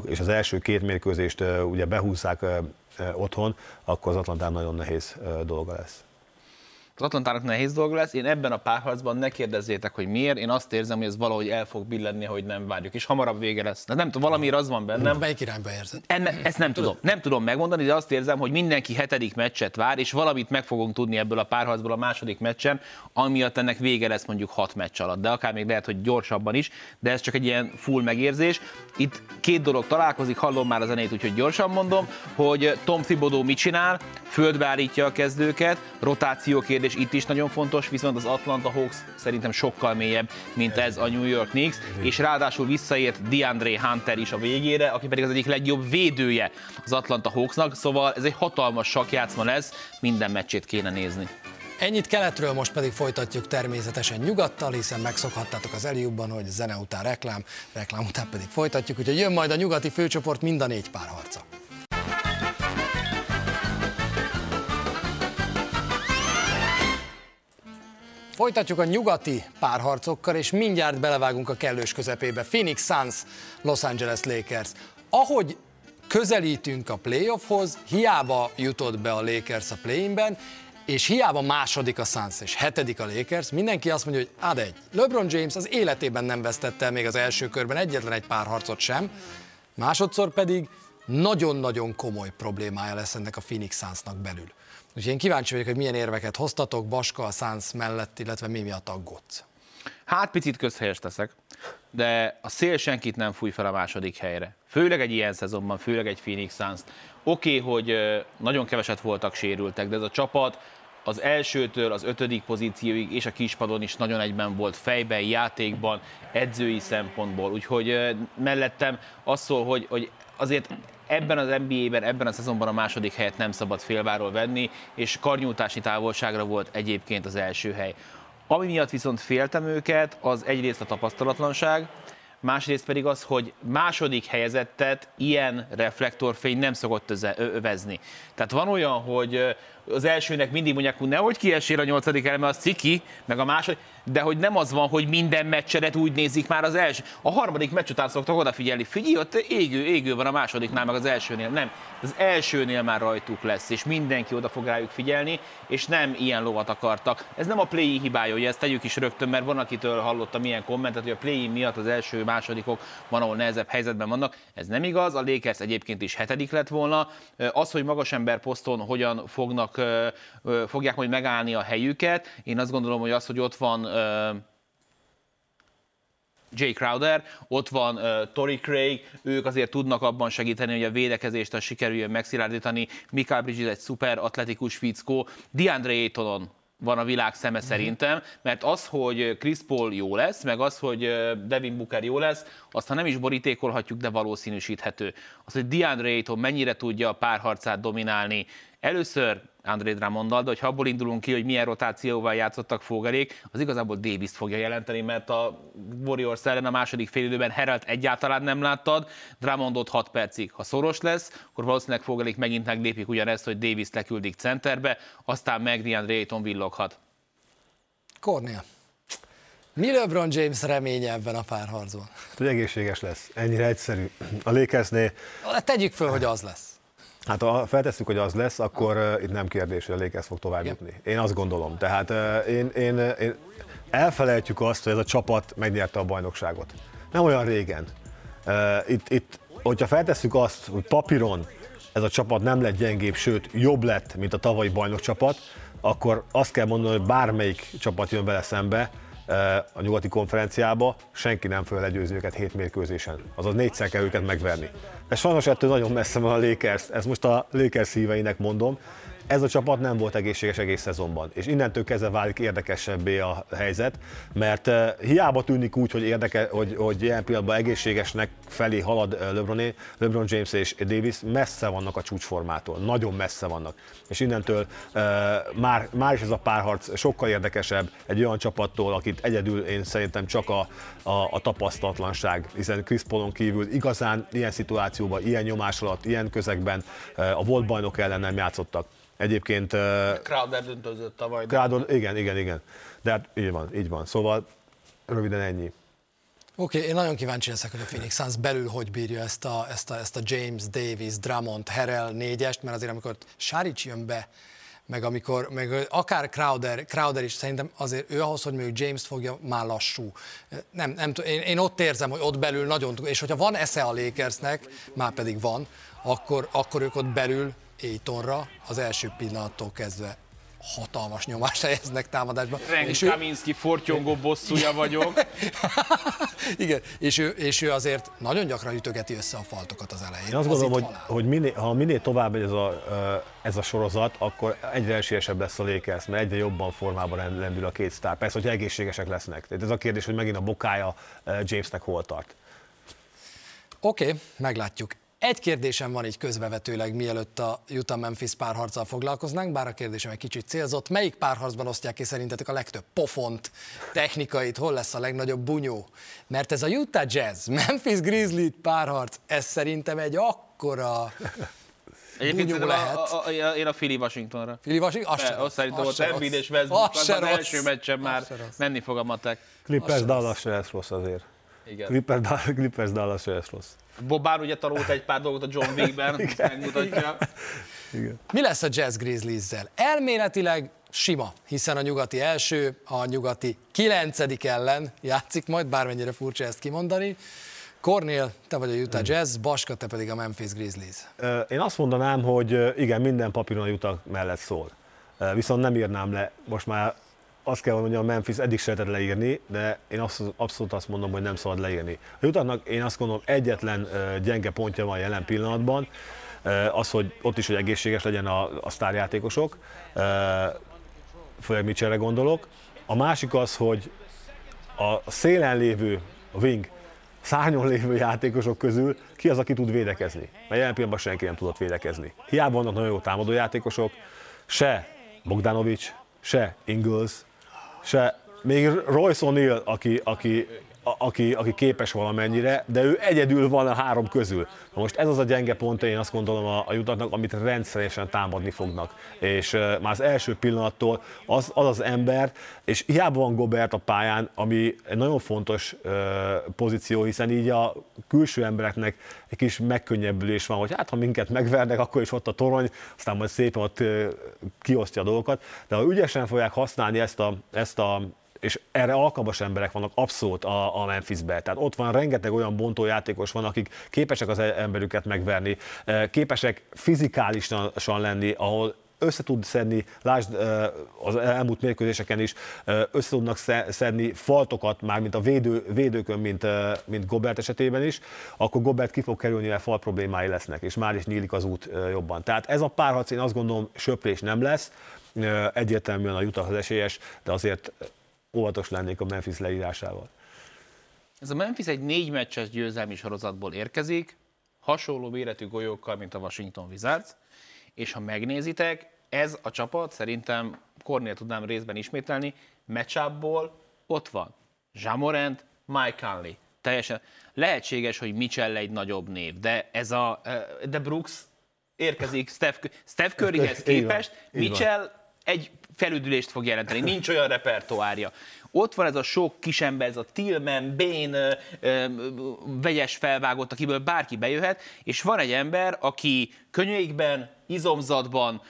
és az első két mérkőzést ugye behúzzák otthon, akkor az Atlantán nagyon nehéz dolga lesz az Atlantának nehéz dolga lesz. Én ebben a párharcban ne kérdezzétek, hogy miért. Én azt érzem, hogy ez valahogy el fog billenni, hogy nem várjuk, és hamarabb vége lesz. De nem tudom, valamiért az van bennem. Melyik irányba érzed? Enne, ezt nem tudom. Nem tudom megmondani, de azt érzem, hogy mindenki hetedik meccset vár, és valamit meg fogunk tudni ebből a párharcból a második meccsen, amiatt ennek vége lesz mondjuk hat meccs alatt. De akár még lehet, hogy gyorsabban is, de ez csak egy ilyen full megérzés. Itt két dolog találkozik, hallom már a zenét, úgyhogy gyorsan mondom, hogy Tom Thibodeau mit csinál, földbe állítja a kezdőket, rotáció kérdés itt is nagyon fontos, viszont az Atlanta Hawks szerintem sokkal mélyebb, mint ez a New York Knicks, és ráadásul visszaért DeAndre Hunter is a végére, aki pedig az egyik legjobb védője az Atlanta Hawksnak, szóval ez egy hatalmas sakjátszma lesz, minden meccsét kéne nézni. Ennyit keletről, most pedig folytatjuk természetesen nyugattal, hiszen megszokhattátok az Eliubban, hogy zene után reklám, reklám után pedig folytatjuk, úgyhogy jön majd a nyugati főcsoport mind a négy párharca. Folytatjuk a nyugati párharcokkal, és mindjárt belevágunk a kellős közepébe. Phoenix Suns, Los Angeles Lakers. Ahogy közelítünk a playoffhoz, hiába jutott be a Lakers a play-inben, és hiába második a Suns és hetedik a Lakers, mindenki azt mondja, hogy ad egy. LeBron James az életében nem vesztette el még az első körben egyetlen egy pár harcot sem, másodszor pedig nagyon-nagyon komoly problémája lesz ennek a Phoenix Sunsnak belül. Úgyhogy én kíváncsi vagyok, hogy milyen érveket hoztatok Baska a Suns mellett, illetve mi miatt aggódsz. Hát picit közhelyes teszek, de a szél senkit nem fúj fel a második helyre. Főleg egy ilyen szezonban, főleg egy Phoenix suns Oké, okay, hogy nagyon keveset voltak sérültek, de ez a csapat az elsőtől az ötödik pozícióig és a kispadon is nagyon egyben volt fejben, játékban, edzői szempontból. Úgyhogy mellettem az szól, hogy, hogy azért ebben az NBA-ben, ebben a szezonban a második helyet nem szabad félváról venni, és karnyújtási távolságra volt egyébként az első hely. Ami miatt viszont féltem őket, az egyrészt a tapasztalatlanság, másrészt pedig az, hogy második helyezettet ilyen reflektorfény nem szokott övezni. Tehát van olyan, hogy az elsőnek mindig mondják, hogy nehogy kiesél a nyolcadik eleme, az ciki, meg a második, de hogy nem az van, hogy minden meccset úgy nézik már az első. A harmadik meccs után szoktak odafigyelni, figyelj, ott égő, égő van a másodiknál, meg az elsőnél. Nem, az elsőnél már rajtuk lesz, és mindenki oda fog rájuk figyelni, és nem ilyen lovat akartak. Ez nem a play hibája, hogy ezt tegyük is rögtön, mert van, akitől hallottam ilyen kommentet, hogy a play miatt az első, másodikok van, ahol nehezebb helyzetben vannak. Ez nem igaz, a Lakers egyébként is hetedik lett volna. Az, hogy magas ember poszton hogyan fognak fogják majd megállni a helyüket. Én azt gondolom, hogy az, hogy ott van Jay Crowder, ott van uh, Tori Craig, ők azért tudnak abban segíteni, hogy a védekezést a sikerüljön megszilárdítani. Mikael Bridges egy szuper atletikus fickó, DeAndre Aytonon van a világ szeme szerintem, mert az, hogy Chris Paul jó lesz, meg az, hogy Devin Booker jó lesz, azt ha nem is borítékolhatjuk, de valószínűsíthető. Az, hogy DeAndre Ayton mennyire tudja a párharcát dominálni, Először André Dramondal, de ha abból indulunk ki, hogy milyen rotációval játszottak Fogerék, az igazából davis fogja jelenteni, mert a Warriors ellen a második félidőben Herald egyáltalán nem láttad, Dramondot 6 percig. Ha szoros lesz, akkor valószínűleg Fogerék megint meglépik ugyanezt, hogy Davis leküldik centerbe, aztán meg DeAndre Ayton villoghat. Cornél. Mi LeBron James reménye ebben a párharcban? Hogy egészséges lesz. Ennyire egyszerű. A Lakersnél... Tegyük föl, hogy az lesz. Hát ha feltesszük, hogy az lesz, akkor uh, itt nem kérdés, hogy a Lakers fog tovább jutni. Én azt gondolom. Tehát uh, én, én, én elfelejtjük azt, hogy ez a csapat megnyerte a bajnokságot. Nem olyan régen. Uh, itt, itt, hogyha feltesszük azt, hogy papíron ez a csapat nem lett gyengébb, sőt jobb lett, mint a tavalyi bajnokcsapat, akkor azt kell mondani, hogy bármelyik csapat jön vele szembe, a nyugati konferenciába, senki nem föl legyőzni őket hét mérkőzésen. Azaz négyszer kell őket megverni. De sajnos ettől nagyon messze van a Lakers, ezt most a Lakers szíveinek mondom, ez a csapat nem volt egészséges egész szezonban, és innentől kezdve válik érdekesebbé a helyzet, mert hiába tűnik úgy, hogy, érdeke, hogy, hogy ilyen pillanatban egészségesnek felé halad LeBroné, LeBron James és Davis, messze vannak a csúcsformától, nagyon messze vannak. És innentől már, már is ez a párharc sokkal érdekesebb egy olyan csapattól, akit egyedül én szerintem csak a, a, a tapasztalatlanság, hiszen Chris Paulon kívül igazán ilyen szituációban, ilyen nyomás alatt, ilyen közegben a volt bajnok ellen nem játszottak. Egyébként... Crowder döntözött tavaly. Crowder, igen, igen, igen. De hát így van, így van. Szóval röviden ennyi. Oké, okay, én nagyon kíváncsi leszek, hogy a Phoenix Suns belül hogy bírja ezt a, ezt a, ezt a James, Davis, Drummond, Harrell négyest, mert azért amikor Saric jön be, meg amikor, meg akár Crowder, Crowder is szerintem azért ő ahhoz, hogy mondjuk James fogja, már lassú. Nem, nem én, én ott érzem, hogy ott belül nagyon, és hogyha van esze a Lakersnek, már pedig van, akkor, akkor ők ott belül Aitonra az első pillanattól kezdve hatalmas nyomást helyeznek támadásba. Renk és Kaminski ő... fortyongó bosszúja vagyok. Igen, és ő, és ő azért nagyon gyakran ütögeti össze a faltokat az elején. Én azt gondolom, hogy, hogy minél, ha minél tovább megy ez a, ez a sorozat, akkor egyre esélyesebb lesz a Lakers, mert egyre jobban formában lendül a két sztár. Persze, hogy egészségesek lesznek. Tehát ez a kérdés, hogy megint a bokája Jamesnek hol tart. Oké, okay, meglátjuk. Egy kérdésem van így közbevetőleg, mielőtt a Utah-Memphis párharccal foglalkoznánk, bár a kérdésem egy kicsit célzott. Melyik párharcban osztják ki szerintetek a legtöbb pofont, technikait, hol lesz a legnagyobb bunyó? Mert ez a Utah Jazz, Memphis Grizzly párharc, ez szerintem egy akkora Egyébként lehet. A, a, a, én a Philly Washingtonra. Philly Washington? Azt, azt szerintem ott Embiid és Westbrook az, az első meccsen már menni fog a matek. Clippers Dallas se lesz rossz azért. Igen. Clippers, Clippers Dallas lesz rossz. Bobár ugye tanult egy pár dolgot a John Wickben, megmutatja. Igen. Mi lesz a Jazz Grizzlies-zel? Elméletileg sima, hiszen a nyugati első, a nyugati kilencedik ellen játszik majd, bármennyire furcsa ezt kimondani. Cornél, te vagy a Utah Jazz, Baska, te pedig a Memphis Grizzlies. Én azt mondanám, hogy igen, minden papíron a Utah mellett szól. Viszont nem írnám le, most már azt kell mondjam, a Memphis eddig se lehetett leírni, de én abszolút, abszolút azt mondom, hogy nem szabad leírni. A Utahnak én azt gondolom egyetlen gyenge pontja van jelen pillanatban, az, hogy ott is, hogy egészséges legyen a, a sztárjátékosok, főleg Mitchellre gondolok. A másik az, hogy a szélen lévő, a wing, szárnyon lévő játékosok közül ki az, aki tud védekezni. Mert jelen pillanatban senki nem tudott védekezni. Hiába vannak nagyon jó támadó játékosok, se Bogdanovics, se Ingles, se még Royce O'Neill, aki, aki aki, aki képes valamennyire, de ő egyedül van a három közül. Na most ez az a gyenge pont, én azt gondolom a, a jutatnak, amit rendszeresen támadni fognak. És uh, már az első pillanattól az, az az ember, és hiába van Gobert a pályán, ami egy nagyon fontos uh, pozíció, hiszen így a külső embereknek egy kis megkönnyebbülés van, hogy hát ha minket megvernek, akkor is ott a torony, aztán majd szépen ott uh, kiosztja a dolgokat, de ha ügyesen fogják használni ezt a, ezt a és erre alkalmas emberek vannak abszolút a, a Memphisbe. Tehát ott van rengeteg olyan bontójátékos van, akik képesek az emberüket megverni, eh, képesek fizikálisan lenni, ahol össze tud szedni, lásd eh, az elmúlt mérkőzéseken is, eh, össze tudnak szedni faltokat, már mint a védő, védőkön, mint, mint Gobert esetében is, akkor Gobert ki fog kerülni, mert fal problémái lesznek, és már is nyílik az út jobban. Tehát ez a párharc, én azt gondolom, söprés nem lesz, egyértelműen a Utah az esélyes, de azért óvatos lennék a Memphis leírásával. Ez a Memphis egy négy meccses győzelmi sorozatból érkezik, hasonló méretű golyókkal, mint a Washington Wizards, és ha megnézitek, ez a csapat szerintem Kornél tudnám részben ismételni, matchupból ott van Jamorant, Mike Conley. Teljesen lehetséges, hogy Mitchell egy nagyobb név, de ez a de Brooks érkezik Steph, Steph Curryhez képest, Mitchell egy felüdülést fog jelenteni, nincs olyan repertoárja. Ott van ez a sok kisember, ez a Tillman, Bane, vegyes felvágott, akiből bárki bejöhet, és van egy ember, aki könyveikben, izomzatban,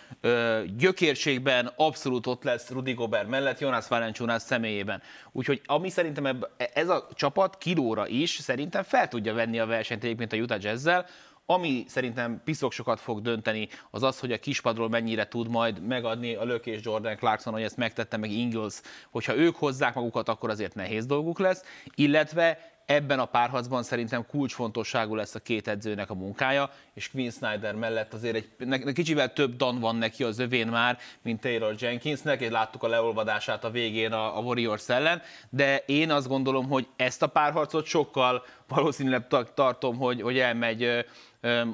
gyökérségben abszolút ott lesz Rudy Gobert mellett, Jonas Valanciunas személyében. Úgyhogy ami szerintem ebbe, ez a csapat kilóra is szerintem fel tudja venni a versenyt egyébként a Utah Jazz-zel, ami szerintem piszok sokat fog dönteni, az az, hogy a kispadról mennyire tud majd megadni a lökés Jordan Clarkson, hogy ezt megtette meg Ingles, hogyha ők hozzák magukat, akkor azért nehéz dolguk lesz, illetve ebben a párharcban szerintem kulcsfontosságú lesz a két edzőnek a munkája, és Quinn Snyder mellett azért egy ne, kicsivel több dan van neki az övén már, mint Taylor Jenkinsnek, és láttuk a leolvadását a végén a, a Warriors ellen, de én azt gondolom, hogy ezt a párharcot sokkal valószínűleg tartom, hogy, hogy elmegy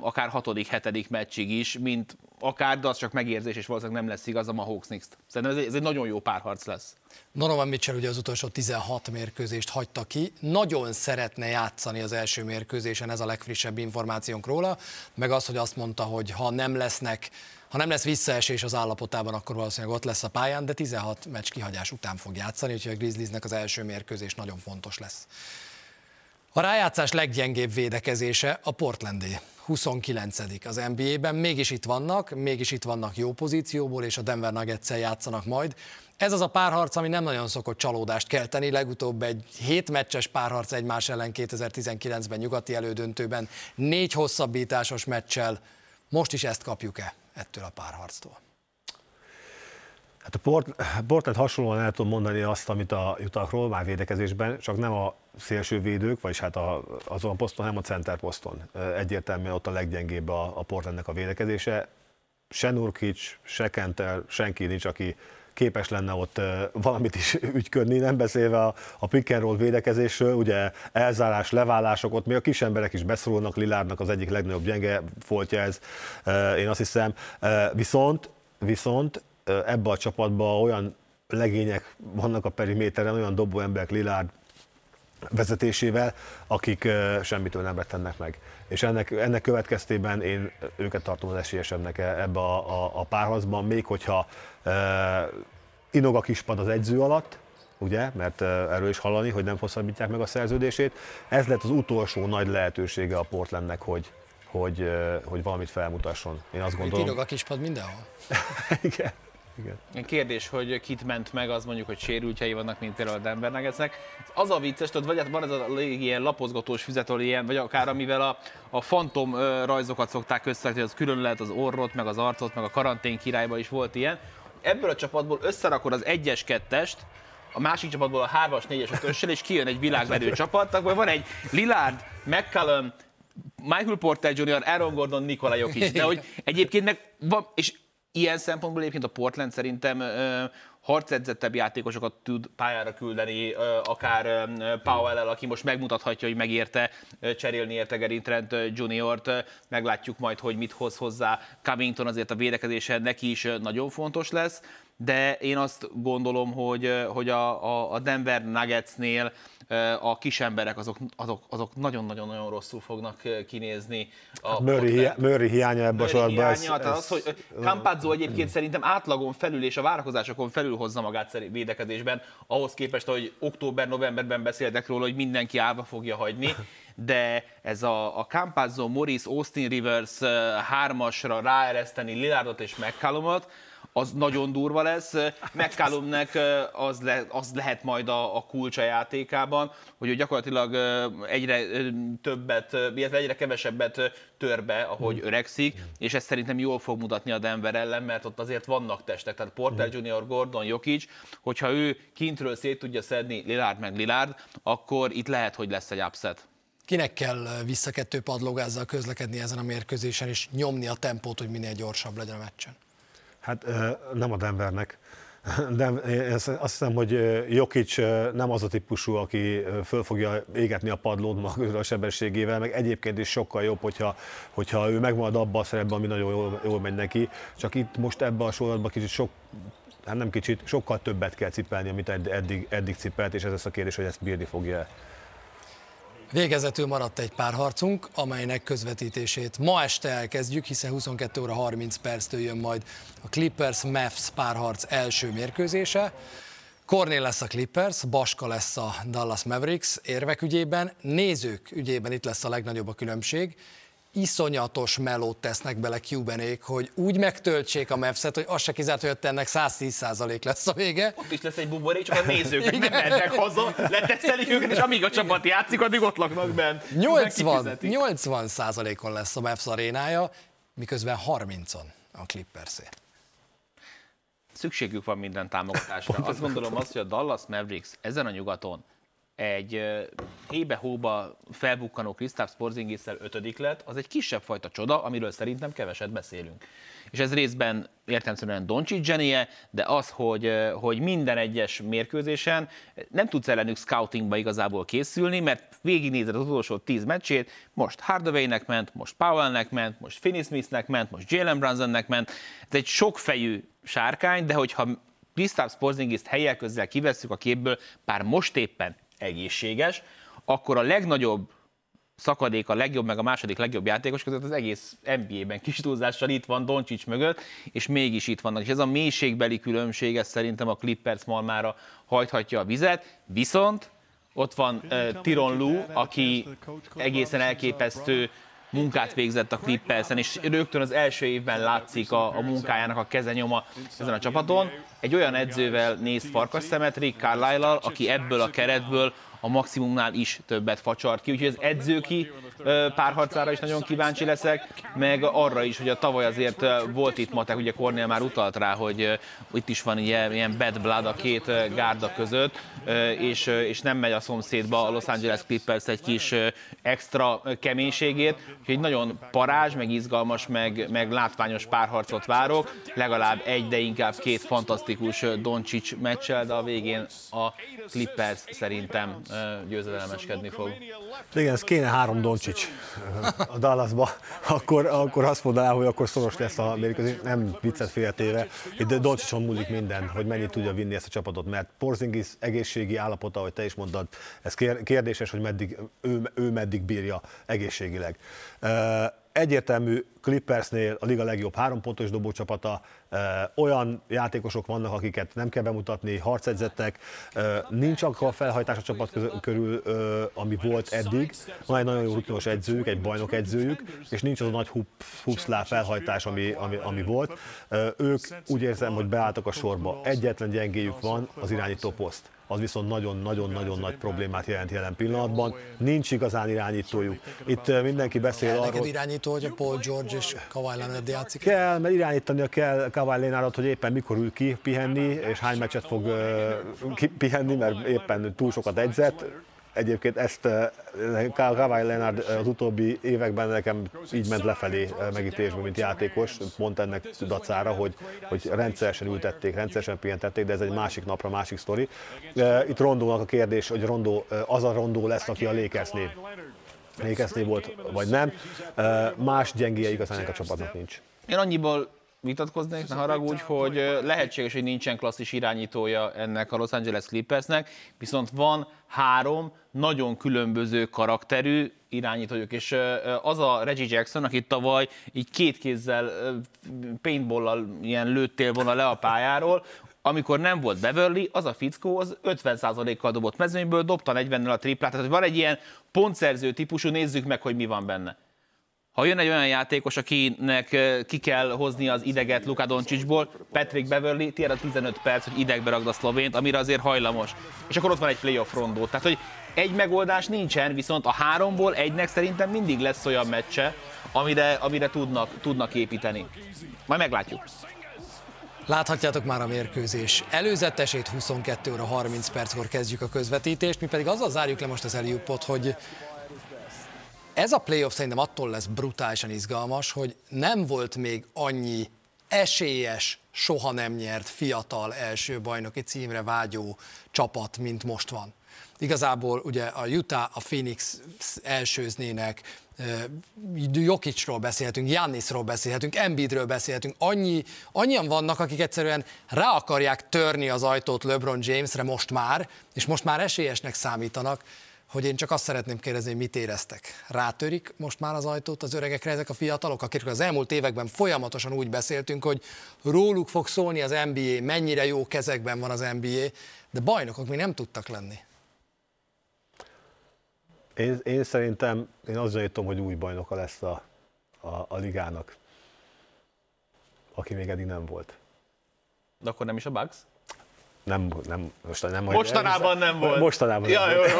akár hatodik, hetedik meccsig is, mint akár, de az csak megérzés, és valószínűleg nem lesz igaz a Hawks knicks Szerintem ez egy, ez egy nagyon jó párharc lesz. Donovan Mitchell ugye az utolsó 16 mérkőzést hagyta ki, nagyon szeretne játszani az első mérkőzésen, ez a legfrissebb információnk róla, meg az, hogy azt mondta, hogy ha nem lesznek ha nem lesz visszaesés az állapotában, akkor valószínűleg ott lesz a pályán, de 16 meccs kihagyás után fog játszani, úgyhogy a Grizzliesnek az első mérkőzés nagyon fontos lesz. A rájátszás leggyengébb védekezése a Portlandé. 29 az NBA-ben, mégis itt vannak, mégis itt vannak jó pozícióból, és a Denver nuggets játszanak majd. Ez az a párharc, ami nem nagyon szokott csalódást kelteni, legutóbb egy hét meccses párharc egymás ellen 2019-ben nyugati elődöntőben, négy hosszabbításos meccsel. Most is ezt kapjuk-e ettől a párharctól? Hát a Port, Portland hasonlóan el tudom mondani azt, amit a jutakról már védekezésben, csak nem a szélső védők, vagyis hát a, azon a poszton, hanem a center poszton. Egyértelműen ott a leggyengébb a, a Portlandnek a védekezése. Se Nurkic, se Kenter, senki nincs, aki képes lenne ott valamit is ügyködni, nem beszélve a, a pick and roll védekezésről, ugye elzárás, leválások, ott még a kis emberek is beszorulnak, Lilárnak az egyik legnagyobb gyenge foltja ez, én azt hiszem. Viszont, viszont ebbe a csapatba olyan legények vannak a periméteren, olyan dobó emberek, Lilárd vezetésével, akik semmitől nem rettennek meg. És ennek, ennek következtében én őket tartom az esélyesebbnek e, ebbe a, a, a párharcban, még hogyha e, inog a kispad az egyző alatt, ugye, mert erről is hallani, hogy nem hosszabbítják meg a szerződését. Ez lett az utolsó nagy lehetősége a Portlandnek, hogy, hogy, hogy valamit felmutasson. Én azt gondolom. Inog a kispad mindenhol? Igen. Igen. Kérdés, hogy kit ment meg, az mondjuk, hogy sérültjei vannak, mint például a Denver Nuggetsnek. Az a vicces, tudod, vagy hát van ez a ilyen lapozgatós füzet, ilyen, vagy akár amivel a, a fantom rajzokat szokták össze, hogy az külön lehet az orrot, meg az arcot, meg a karantén királyban is volt ilyen. Ebből a csapatból összerakod az egyes kettest, a másik csapatból a 3-as, 4-es, 5 és kijön egy világverő csapat, akkor van egy Lillard, McCallum, Michael Porter Jr., Aaron Gordon, Nikola Jokic, de hogy egyébként meg van, és ilyen szempontból egyébként a Portland szerintem harcedzettebb játékosokat tud pályára küldeni, akár powell aki most megmutathatja, hogy megérte cserélni érte Gary Trent Junior-t, meglátjuk majd, hogy mit hoz hozzá. Covington azért a védekezésen neki is nagyon fontos lesz, de én azt gondolom, hogy, hogy a, a Denver Nuggetsnél a kis emberek azok, azok, azok nagyon-nagyon-nagyon rosszul fognak kinézni. A hát Murray, hiá- Murray hiánya ebben a sorban. Ez, ez, az, hogy Campazzo egyébként szerintem átlagon felül és a várakozásokon felül hozza magát védekezésben, ahhoz képest, hogy október-novemberben beszéltek róla, hogy mindenki állva fogja hagyni de ez a, a Campazzo, Morris, Austin Rivers hármasra ráereszteni Lillardot és McCallumot, az nagyon durva lesz. McCallumnek az, le, az lehet majd a, a kulcsa játékában, hogy ő gyakorlatilag egyre többet, illetve egyre kevesebbet tör be, ahogy hmm. öregszik, és ez szerintem jól fog mutatni a Denver ellen, mert ott azért vannak testek, tehát Porter. Junior, Gordon, Jokic, hogyha ő kintről szét tudja szedni Lillard meg Lillard, akkor itt lehet, hogy lesz egy upset. Kinek kell visszakettő padlógázzal közlekedni ezen a mérkőzésen, és nyomni a tempót, hogy minél gyorsabb legyen a meccsen? Hát nem a Denvernek. De azt hiszem, hogy Jokic nem az a típusú, aki föl fogja égetni a padlót maga a sebességével, meg egyébként is sokkal jobb, hogyha, hogyha ő megmarad abban a szerepben, ami nagyon jól, jól megy neki. Csak itt most ebben a sorozatban kicsit sok, hát nem kicsit, sokkal többet kell cipelni, amit eddig, eddig cipelt, és ez lesz a kérdés, hogy ezt bírni fogja Végezetül maradt egy pár harcunk, amelynek közvetítését ma este elkezdjük, hiszen 22 óra 30 perctől jön majd a Clippers Mavs párharc első mérkőzése. Kornél lesz a Clippers, Baska lesz a Dallas Mavericks érvek ügyében, nézők ügyében itt lesz a legnagyobb a különbség, iszonyatos melót tesznek bele Cubanék, hogy úgy megtöltsék a Mavs-et, hogy az se kizárt, hogy ott ennek 110% lesz a vége. Ott is lesz egy buborék, csak a nézők nem mennek haza, letesztelik őket, és amíg a csapat játszik, addig ott laknak bent. 80, 80 on lesz a Mavs arénája, miközben 30-on a Clippersé. Szükségük van minden támogatásra. Azt gondolom azt, hogy a Dallas Mavericks ezen a nyugaton egy hébe-hóba felbukkanó Krisztáv porzingis ötödik lett, az egy kisebb fajta csoda, amiről szerintem keveset beszélünk. És ez részben értelmszerűen Doncsics zsenie, de az, hogy, hogy minden egyes mérkőzésen nem tudsz ellenük scoutingba igazából készülni, mert végignézed az utolsó tíz meccsét, most Hardaway-nek ment, most Powell-nek ment, most Finney Smith-nek ment, most Jalen Brunsonnek ment. Ez egy sokfejű sárkány, de hogyha Krisztáv Porzingis helyek közzel kivesszük a képből, bár most éppen egészséges, akkor a legnagyobb szakadék a legjobb, meg a második legjobb játékos között az egész NBA-ben kis túlzással itt van Doncsics mögött, és mégis itt vannak. És ez a mélységbeli különbség, ez szerintem a Clippers malmára hajthatja a vizet, viszont ott van uh, Tiron Lu, aki egészen elképesztő munkát végzett a Clippersen, és rögtön az első évben látszik a, a munkájának a kezenyoma ezen a csapaton. Egy olyan edzővel néz farkas szemet, Rick carlisle aki ebből a keretből a maximumnál is többet facsart ki, úgyhogy az edzőki párharcára is nagyon kíváncsi leszek, meg arra is, hogy a tavaly azért volt itt matek, ugye Kornél már utalt rá, hogy itt is van ilyen, ilyen bad blood a két gárda között, és, és nem megy a szomszédba a Los Angeles Clippers egy kis extra keménységét, úgyhogy nagyon parázs, meg izgalmas, meg, meg látványos párharcot várok, legalább egy, de inkább két fantasztikus Doncsics meccsel, de a végén a Clippers szerintem győzedelmeskedni fog. Igen, ez kéne három Doncsics a Dallasba, akkor, akkor azt mondaná, hogy akkor szoros lesz a mérkőzés. Nem viccet féltéve, de Doncsicson múlik minden, hogy mennyit tudja vinni ezt a csapatot, mert Porzingis egészségi állapota, ahogy te is mondtad, ez kérdéses, hogy meddig, ő, ő meddig bírja egészségileg egyértelmű Clippersnél a liga legjobb hárompontos dobócsapata, olyan játékosok vannak, akiket nem kell bemutatni, harcedzettek, nincs akkor felhajtás a csapat körül, ami volt eddig, van egy nagyon jó rutinos edzőjük, egy bajnok edzőjük, és nincs az a nagy hupszlá felhajtás, ami, ami, ami volt. Ők úgy érzem, hogy beálltak a sorba. Egyetlen gyengéjük van, az irányító poszt az viszont nagyon-nagyon-nagyon nagy problémát jelent jelen pillanatban. Nincs igazán irányítójuk. Itt mindenki beszél arról... Neked irányító, hogy a Paul George és Kawhi Leonard játszik? Kell, mert irányítania kell Kawhi Leonardot, hogy éppen mikor ül ki pihenni, és hány meccset fog uh, pihenni, mert éppen túl sokat edzett Egyébként ezt Kawhi Leonard az utóbbi években nekem így ment lefelé megítélésben, mint játékos, pont ennek dacára, hogy, hogy rendszeresen ültették, rendszeresen pihentették, de ez egy másik napra, másik sztori. Itt Rondónak a kérdés, hogy Rondó, az a Rondó lesz, aki a Lakersnél Lakersnél volt, vagy nem. Más gyengéje igazán ennek a csapatnak nincs. Én annyiból vitatkoznék, ne haragudj, hogy lehetséges, hogy nincsen klasszis irányítója ennek a Los Angeles Clippersnek, viszont van három nagyon különböző karakterű irányítójuk, és az a Reggie Jackson, aki tavaly így két kézzel paintball ilyen lőttél volna le a pályáról, amikor nem volt Beverly, az a fickó az 50%-kal dobott mezőnyből, dobta 40-nel a triplát, tehát van egy ilyen pontszerző típusú, nézzük meg, hogy mi van benne. Ha jön egy olyan játékos, akinek ki kell hozni az ideget Luka Doncsicsból, Patrick Beverly, tiéd a 15 perc, hogy idegbe ragd a szlovént, amire azért hajlamos. És akkor ott van egy playoff rondó. Tehát, hogy egy megoldás nincsen, viszont a háromból egynek szerintem mindig lesz olyan meccse, amire, amire tudnak, tudnak építeni. Majd meglátjuk. Láthatjátok már a mérkőzés előzetesét, 22 óra 30 perckor kezdjük a közvetítést, mi pedig azzal zárjuk le most az Eliupot, hogy ez a playoff szerintem attól lesz brutálisan izgalmas, hogy nem volt még annyi esélyes, soha nem nyert fiatal első bajnoki címre vágyó csapat, mint most van. Igazából ugye a Utah, a Phoenix elsőznének, Jokicsról beszélhetünk, Jannisról beszélhetünk, Embiidről beszélhetünk, annyi, annyian vannak, akik egyszerűen rá akarják törni az ajtót LeBron Jamesre most már, és most már esélyesnek számítanak, hogy én csak azt szeretném kérdezni, hogy mit éreztek. Rátörik most már az ajtót az öregekre ezek a fiatalok, akikről az elmúlt években folyamatosan úgy beszéltünk, hogy róluk fog szólni az NBA, mennyire jó kezekben van az NBA, de bajnokok még nem tudtak lenni. Én, én szerintem, én azt gyanítom, hogy új bajnoka lesz a, a, a ligának, aki még eddig nem volt. De akkor nem is a Bucks? Nem, nem, most nem Mostanában nem volt. Mostanában ja, nem jó, volt.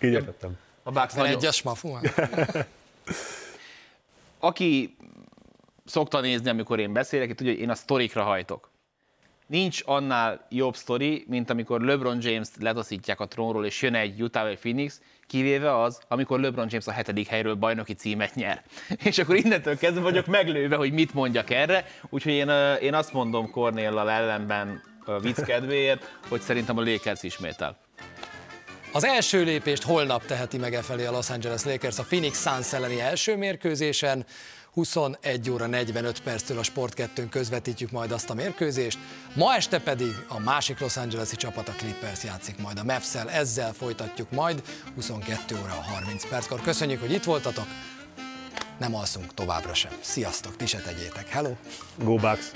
jó. Így értettem. A Bucks Van nagyon... egyes mafu? Aki szokta nézni, amikor én beszélek, tudja, hogy én a sztorikra hajtok. Nincs annál jobb sztori, mint amikor LeBron James letaszítják a trónról, és jön egy Utah vagy Phoenix, kivéve az, amikor LeBron James a hetedik helyről bajnoki címet nyer. És akkor innentől kezdve vagyok meglőve, hogy mit mondjak erre, úgyhogy én, én azt mondom Cornéllal ellenben vicc kedvéért, hogy szerintem a Lakers ismétel. Az első lépést holnap teheti meg e felé a Los Angeles Lakers a Phoenix Suns elleni első mérkőzésen. 21 óra 45 perctől a Sport 2 közvetítjük majd azt a mérkőzést. Ma este pedig a másik Los Angeles-i csapat, a Clippers játszik majd a mavs ezzel folytatjuk majd 22 óra 30 perckor. Köszönjük, hogy itt voltatok, nem alszunk továbbra sem. Sziasztok, ti se tegyétek. Hello! Go Bucks!